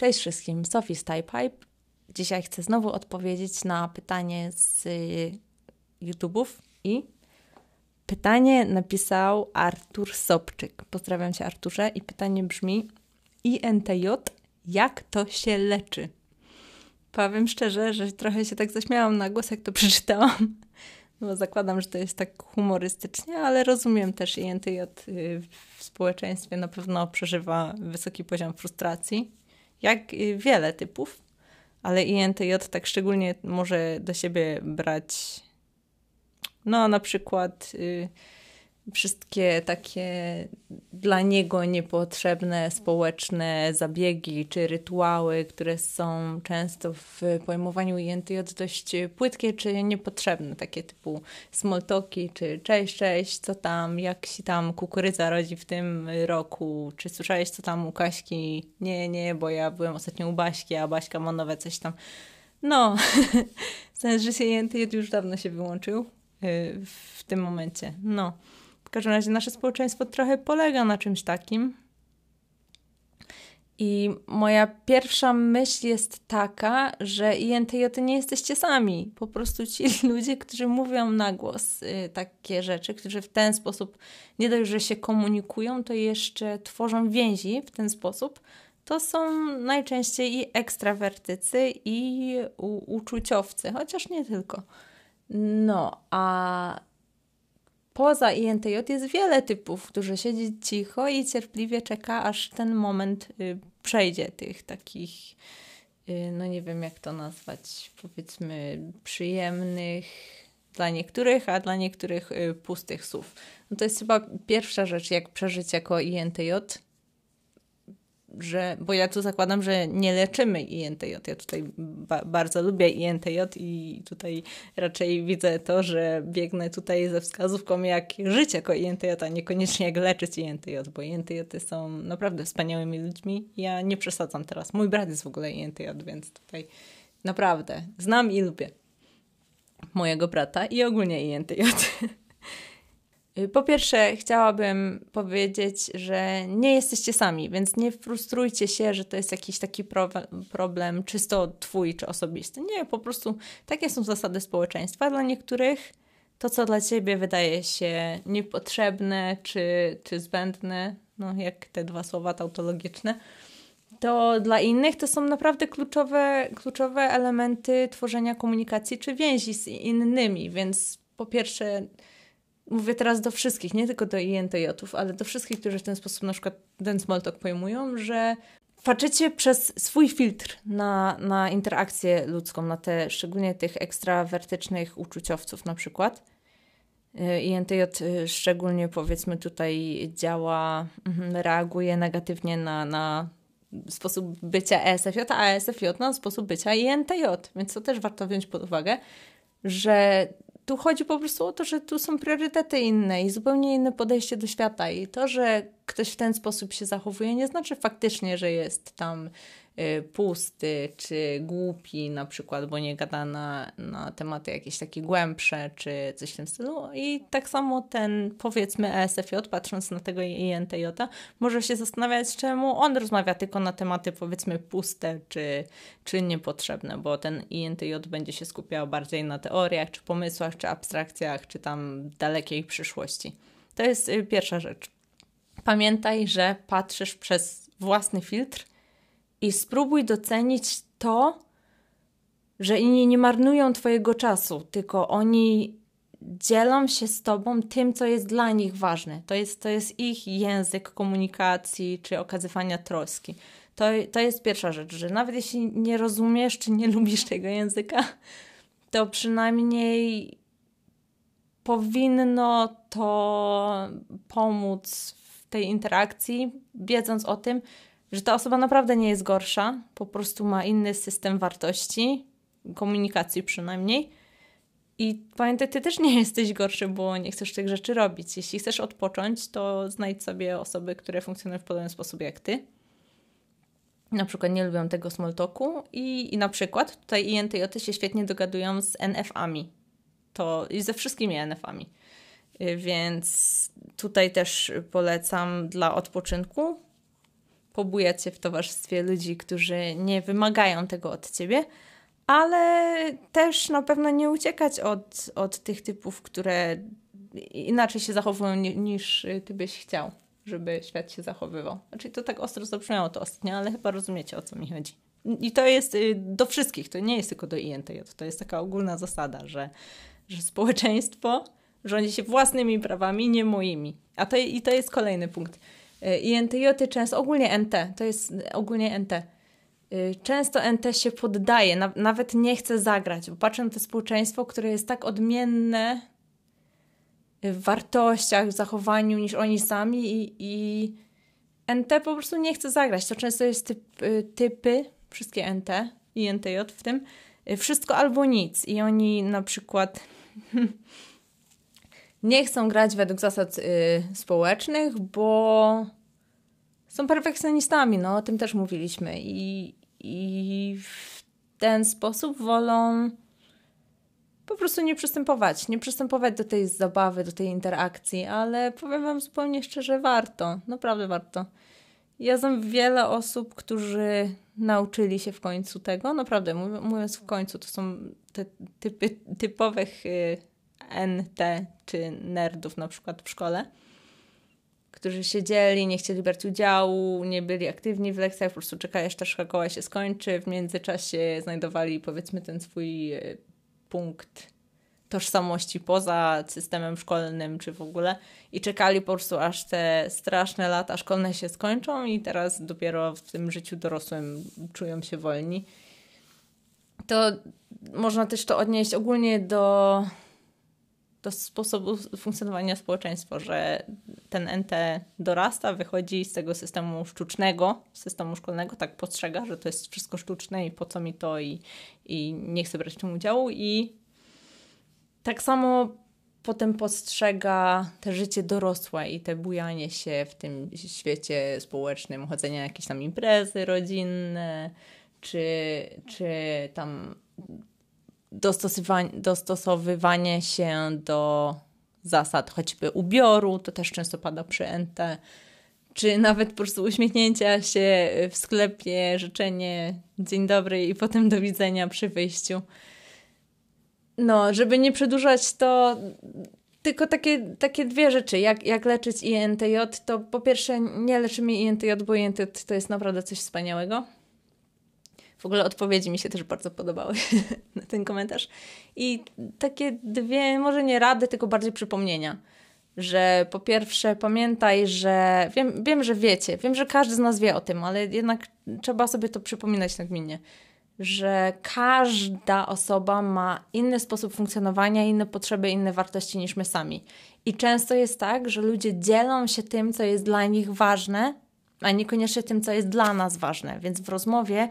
Cześć wszystkim, Sophie z Typipe. Dzisiaj chcę znowu odpowiedzieć na pytanie z y, YouTube'ów i pytanie napisał Artur Sobczyk. Pozdrawiam Cię Arturze i pytanie brzmi INTJ, jak to się leczy? Powiem szczerze, że trochę się tak zaśmiałam na głos, jak to przeczytałam, bo zakładam, że to jest tak humorystycznie, ale rozumiem też INTJ y, w społeczeństwie na pewno przeżywa wysoki poziom frustracji jak wiele typów, ale INTJ tak szczególnie może do siebie brać, no na przykład y, wszystkie takie dla niego niepotrzebne społeczne zabiegi czy rytuały, które są często w pojmowaniu INTJ dość płytkie czy niepotrzebne, takie typu smoltoki czy cześć, cześć, co tam, jak się tam kukurydza rodzi w tym roku, czy słyszałeś co tam u Kaśki? Nie, nie, bo ja byłem ostatnio u Baśki, a Baśka ma nowe coś tam. No, sens, że się INTJ już dawno się wyłączył y, w tym momencie. No. W każdym razie nasze społeczeństwo trochę polega na czymś takim. I moja pierwsza myśl jest taka, że INTJ nie jesteście sami. Po prostu ci ludzie, którzy mówią na głos y, takie rzeczy, którzy w ten sposób nie dość, że się komunikują, to jeszcze tworzą więzi w ten sposób, to są najczęściej i ekstrawertycy, i uczuciowcy, chociaż nie tylko. No, a poza INTJ jest wiele typów, którzy siedzi cicho i cierpliwie czeka, aż ten moment y, przejdzie tych takich, y, no nie wiem jak to nazwać, powiedzmy przyjemnych dla niektórych, a dla niektórych y, pustych słów. No to jest chyba pierwsza rzecz, jak przeżyć jako INTJ, że, bo ja tu zakładam, że nie leczymy INTJ. Ja tutaj ba bardzo lubię INTJ i tutaj raczej widzę to, że biegnę tutaj ze wskazówką, jak żyć jako INTJ, a niekoniecznie jak leczyć INTJ, bo INTJ są naprawdę wspaniałymi ludźmi. Ja nie przesadzam teraz. Mój brat jest w ogóle INTJ, więc tutaj naprawdę znam i lubię mojego brata i ogólnie INTJ. Y, po pierwsze, chciałabym powiedzieć, że nie jesteście sami, więc nie frustrujcie się, że to jest jakiś taki problem czysto twój czy osobisty. Nie, po prostu takie są zasady społeczeństwa. Dla niektórych to, co dla ciebie wydaje się niepotrzebne czy, czy zbędne, no jak te dwa słowa tautologiczne, to dla innych to są naprawdę kluczowe, kluczowe elementy tworzenia komunikacji czy więzi z innymi, więc po pierwsze mówię teraz do wszystkich, nie tylko do INTJ-ów, ale do wszystkich, którzy w ten sposób na przykład ten small talk pojmują, że patrzycie przez swój filtr na, na interakcję ludzką, na te, szczególnie tych ekstrawertycznych uczuciowców na przykład. Y, INTJ y, szczególnie powiedzmy tutaj działa, mhm, reaguje negatywnie na, na sposób bycia ESFJ, a ESFJ na sposób bycia INTJ, więc to też warto wziąć pod uwagę, że tu chodzi po prostu o to, że tu są priorytety inne i zupełnie inne podejście do świata. I to, że ktoś w ten sposób się zachowuje, nie znaczy faktycznie, że jest tam Y, pusty czy głupi na przykład, bo nie gada na, na tematy jakieś takie głębsze czy coś w tym stylu. I tak samo ten powiedzmy ESFJ, patrząc na tego INTJ, może się zastanawiać, czemu on rozmawia tylko na tematy powiedzmy puste czy, czy niepotrzebne, bo ten INTJ będzie się skupiał bardziej na teoriach, czy pomysłach, czy abstrakcjach, czy tam dalekiej przyszłości. To jest y, pierwsza rzecz. Pamiętaj, że patrzysz przez własny filtr i spróbuj docenić to, że inni nie marnują Twojego czasu, tylko oni dzielą się z Tobą tym, co jest dla nich ważne. To jest, to jest ich język komunikacji czy okazywania troski. To, to jest pierwsza rzecz, że nawet jeśli nie rozumiesz czy nie lubisz tego języka, to przynajmniej powinno to pomóc tej interakcji, wiedząc o tym, że ta osoba naprawdę nie jest gorsza, po prostu ma inny system wartości, komunikacji przynajmniej. I pamiętaj, ty też nie jesteś gorszy, bo nie chcesz tych rzeczy robić. Jeśli chcesz odpocząć, to znajdź sobie osoby, które funkcjonują w podobny sposób jak ty. Na przykład nie lubią tego small talku i, i na przykład tutaj INTJ się świetnie dogadują z NF-ami. To i ze wszystkimi NF-ami. Więc tutaj też polecam dla odpoczynku pobujać się w towarzystwie ludzi, którzy nie wymagają tego od ciebie, ale też na pewno nie uciekać od, od tych typów, które inaczej się zachowują niż ty byś chciał, żeby świat się zachowywał. Znaczy to tak ostro zabrzmiało to ostatnio, ale chyba rozumiecie o co mi chodzi. I to jest y, do wszystkich, to nie jest tylko do INTJ, to jest taka ogólna zasada, że, że społeczeństwo rządzi się własnymi prawami, nie moimi. A to, i to jest kolejny punkt. Y, INTJ często, ogólnie NT, to jest ogólnie NT, y, często NT się poddaje, na, nawet nie chce zagrać, bo patrzę na to społeczeństwo, które jest tak odmienne w wartościach, w zachowaniu niż oni sami i, i NT po prostu nie chce zagrać. To często jest typ, typy, wszystkie NT i NTJ w tym, wszystko albo nic. I oni na przykład nie chcą grać według zasad y, społecznych, bo są perfekcjonistami, no o tym też mówiliśmy. I, I w ten sposób wolą po prostu nie przystępować, nie przystępować do tej zabawy, do tej interakcji, ale powiem Wam zupełnie szczerze, warto, naprawdę warto. Ja znam wiele osób, którzy nauczyli się w końcu tego, naprawdę mówiąc w końcu, to są te typy typowych y, NT czy nerdów na przykład w szkole, którzy siedzieli, nie chcieli brać udziału, nie byli aktywni w lekcjach, po prostu czekali aż ta szkoła się skończy, w międzyczasie znajdowali powiedzmy ten swój y, punkt tożsamości poza systemem szkolnym, czy w ogóle i czekali po prostu aż te straszne lata szkolne się skończą i teraz dopiero w tym życiu dorosłym czują się wolni. To można też to odnieść ogólnie do, do sposobu funkcjonowania społeczeństwa, że ten NT dorasta, wychodzi z tego systemu sztucznego, systemu szkolnego, tak postrzega, że to jest wszystko sztuczne i po co mi to i, i nie chcę brać w tym udziału. I tak samo potem postrzega te życie dorosłe i te bujanie się w tym świecie społecznym, chodzenie na jakieś tam imprezy rodzinne, czy, czy tam dostosowywanie, się do zasad choćby ubioru, to też często pada przy NT, czy nawet po prostu uśmiechnięcia się w sklepie, życzenie dzień dobry i potem do widzenia przy wyjściu. No, żeby nie przedłużać, to tylko takie, takie dwie rzeczy. Jak, jak leczyć INTJ, to po pierwsze nie leczymy INTJ, bo INTJ to jest naprawdę coś wspaniałego. W ogóle odpowiedzi mi się też bardzo podobały na ten komentarz. I takie dwie, może nie rady, tylko bardziej przypomnienia. Że po pierwsze pamiętaj, że wiem, wiem, że wiecie, wiem, że każdy z nas wie o tym, ale jednak trzeba sobie to przypominać nagminnie że każda osoba ma inny sposób funkcjonowania, inne potrzeby, inne wartości niż my sami. I często jest tak, że ludzie dzielą się tym, co jest dla nich ważne, a niekoniecznie tym, co jest dla nas ważne. Więc w rozmowie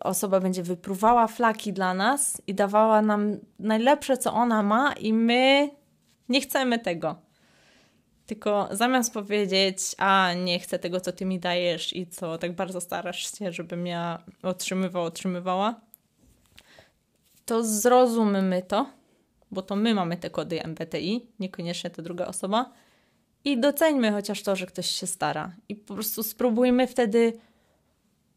osoba będzie wypruwała flaki dla nas i dawała nam najlepsze, co ona ma, i my nie chcemy tego. Tylko zamiast powiedzieć, a nie chcę tego, co ty mi dajesz i co tak bardzo starasz się, żebym ja otrzymywała, otrzymywała, to zrozummy to, bo to my mamy te kody MBTI, niekoniecznie ta druga osoba. I doceńmy chociaż to, że ktoś się stara. I po prostu spróbujmy wtedy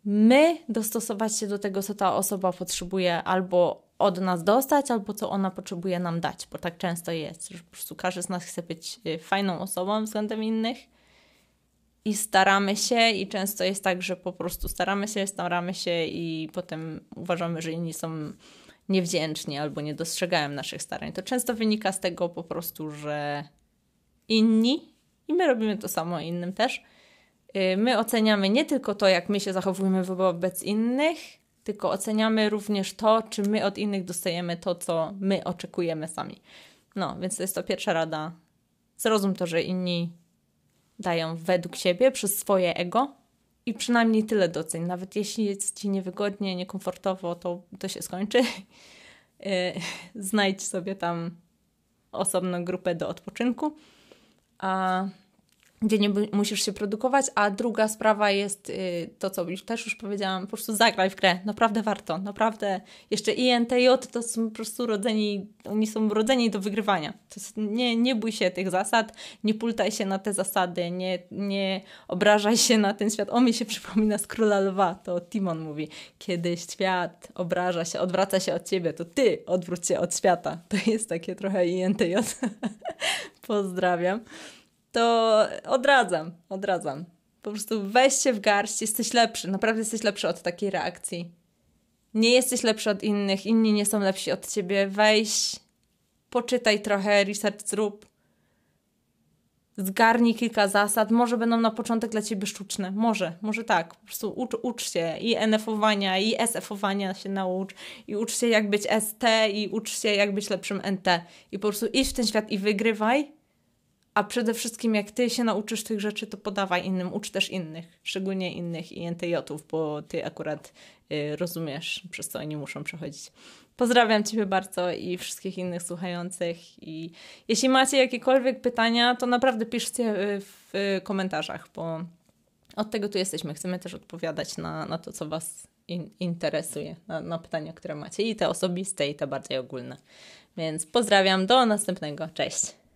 my dostosować się do tego, co ta osoba potrzebuje, albo od nas dostać, albo co ona potrzebuje nam dać, bo tak często jest, że po prostu każdy z nas chce być y, fajną osobą względem innych i staramy się i często jest tak, że po prostu staramy się, staramy się i potem uważamy, że inni są niewdzięczni albo nie dostrzegają naszych starań. To często wynika z tego po prostu, że inni i my robimy to samo innym też. Y, my oceniamy nie tylko to, jak my się zachowujemy wobec innych, tylko oceniamy również to, czy my od innych dostajemy to, co my oczekujemy sami. No, więc to jest to pierwsza rada. Zrozum to, że inni dają według siebie przez swoje ego i przynajmniej tyle doceń. Nawet jeśli jest ci niewygodnie, niekomfortowo, to, to się skończy. Y, znajdź sobie tam osobną grupę do odpoczynku. A gdzie nie musisz się produkować, a druga sprawa jest y, to, co już też już powiedziałam, po prostu zagraj w grę, naprawdę warto, naprawdę. Jeszcze INTJ to są po prostu rodzeni, oni są rodzeni do wygrywania. Jest, nie, nie bój się tych zasad, nie pultaj się na te zasady, nie, nie obrażaj się na ten świat. O, mi się przypomina z Króla Lwa, to Timon mówi, kiedy świat obraża się, odwraca się od ciebie, to ty odwróć się od świata. To jest takie trochę INTJ. Pozdrawiam to odradzam, odradzam. Po prostu weź się w garść, jesteś lepszy, naprawdę jesteś lepszy od takiej reakcji. Nie jesteś lepszy od innych, inni nie są lepsi od ciebie. Weź, poczytaj trochę, research zrób. Zgarnij kilka zasad, może będą na początek dla ciebie sztuczne, może, może tak, po prostu ucz, ucz się i NF-owania, i SF-owania się naucz, i ucz się jak być ST, i ucz się jak być lepszym NT. I po prostu idź w ten świat i wygrywaj, a przede wszystkim, jak ty się nauczysz tych rzeczy, to podawaj innym, ucz też innych, szczególnie innych INTJ-ów, bo ty akurat y, rozumiesz, przez co oni muszą przechodzić. Pozdrawiam Ciebie bardzo i wszystkich innych słuchających. I jeśli macie jakiekolwiek pytania, to naprawdę piszcie y, w komentarzach, bo od tego tu jesteśmy. Chcemy też odpowiadać na, na to, co Was in, interesuje, na, na pytania, które macie, i te osobiste, i te bardziej ogólne. Więc pozdrawiam, do następnego. Cześć.